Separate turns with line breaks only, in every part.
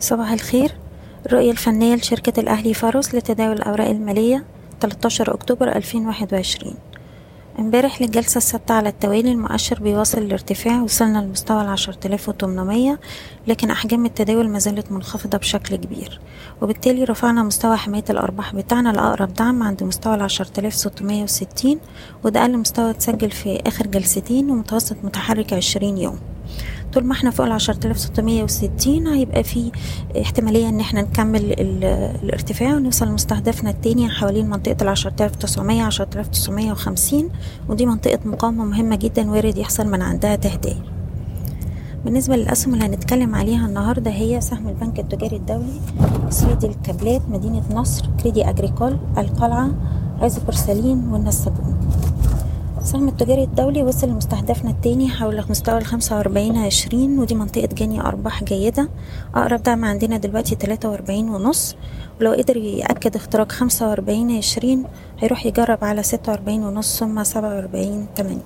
صباح الخير. الرؤية الفنية لشركة الأهلي فاروس لتداول الأوراق المالية 13 أكتوبر 2021 امبارح للجلسة السادسة على التوالي المؤشر بيواصل الارتفاع وصلنا لمستوى العشرة آلاف وتمنمية لكن أحجام التداول ما زالت منخفضة بشكل كبير. وبالتالي رفعنا مستوى حماية الأرباح بتاعنا لأقرب دعم عند مستوى العشرة آلاف ستمية وستين وده أقل مستوى اتسجل في آخر جلستين ومتوسط متحرك عشرين يوم. طول ما إحنا فوق ستمية وستين هيبقى في احتمالية ان إحنا نكمل الارتفاع ونوصل لمستهدفنا التاني حوالين عشرة آلاف تسعمية وخمسين ودي منطقة مقاومة مهمة جدا وارد يحصل من عندها تهدئة. بالنسبة للأسهم اللي هنتكلم عليها النهاردة هي سهم البنك التجاري الدولي سويدي الكابلات مدينة نصر كريدي أجريكول القلعة عز بورسلين والنساجون السهم التجاري الدولي وصل لمستهدفنا التاني حول مستوى الخمسة وأربعين عشرين ودي منطقة جني أرباح جيدة. أقرب دعم عندنا دلوقتي تلاتة وأربعين ونص. ولو قدر يأكد اختراق خمسة وأربعين عشرين هيروح يجرب على ستة وأربعين ونص ثم سبعة وأربعين تمانية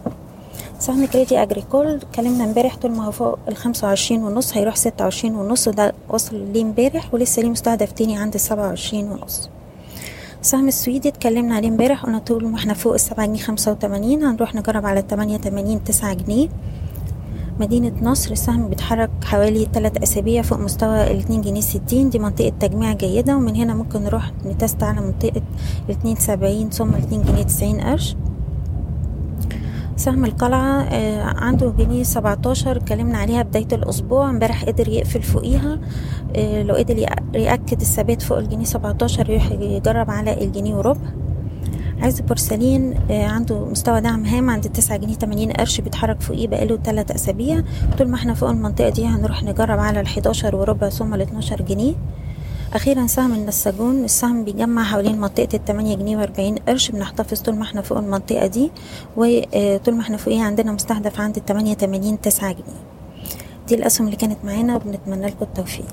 سهم كريدي أجريكول اتكلمنا امبارح طول ما هو فوق الخمسة وعشرين ونص هيروح ستة وعشرين ونص وده وصل ليه امبارح ولسه ليه مستهدف تاني عند السبعة وعشرين ونص. السهم السويدي اتكلمنا عليه امبارح قلنا طول ما إحنا فوق السبعة جنيه خمسة وتمانين هنروح نجرب على التمانية تمانين تسعة جنيه. مدينة نصر السهم بيتحرك حوالي تلات أسابيع فوق مستوى الاتنين جنيه ستين دي منطقة تجميع جيدة ومن هنا ممكن نروح نتست على منطقة الاتنين سبعين ثم الاتنين جنيه تسعين قرش. سهم القلعة آه عنده جنيه سبعتاشر اتكلمنا عليها بداية الأسبوع امبارح قدر يقفل فوقيها آه لو قدر يأكد الثبات فوق الجنيه سبعتاشر يروح يجرب على الجنيه وربع. عز بورسلين آه عنده مستوى دعم هام عند تسعة جنيه تمانين قرش بيتحرك فوقيه بقاله تلات أسابيع. طول ما إحنا فوق المنطقة دي هنروح نجرب على الحداشر وربع ثم الاتناشر جنيه. أخيرا سهم النساجون السهم بيجمع حوالين منطقة التمانية جنيه وأربعين قرش بنحتفظ طول ما إحنا فوق المنطقة دي وطول ما إحنا فوقيها عندنا مستهدف عند التمانية تمانين تسعة جنيه. دي الأسهم اللي كانت معانا وبنتمنى لكم التوفيق.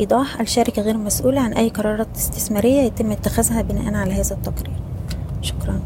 إيضاح الشركة غير مسؤولة عن أي قرارات استثمارية يتم اتخاذها بناء على هذا التقرير. شكرا.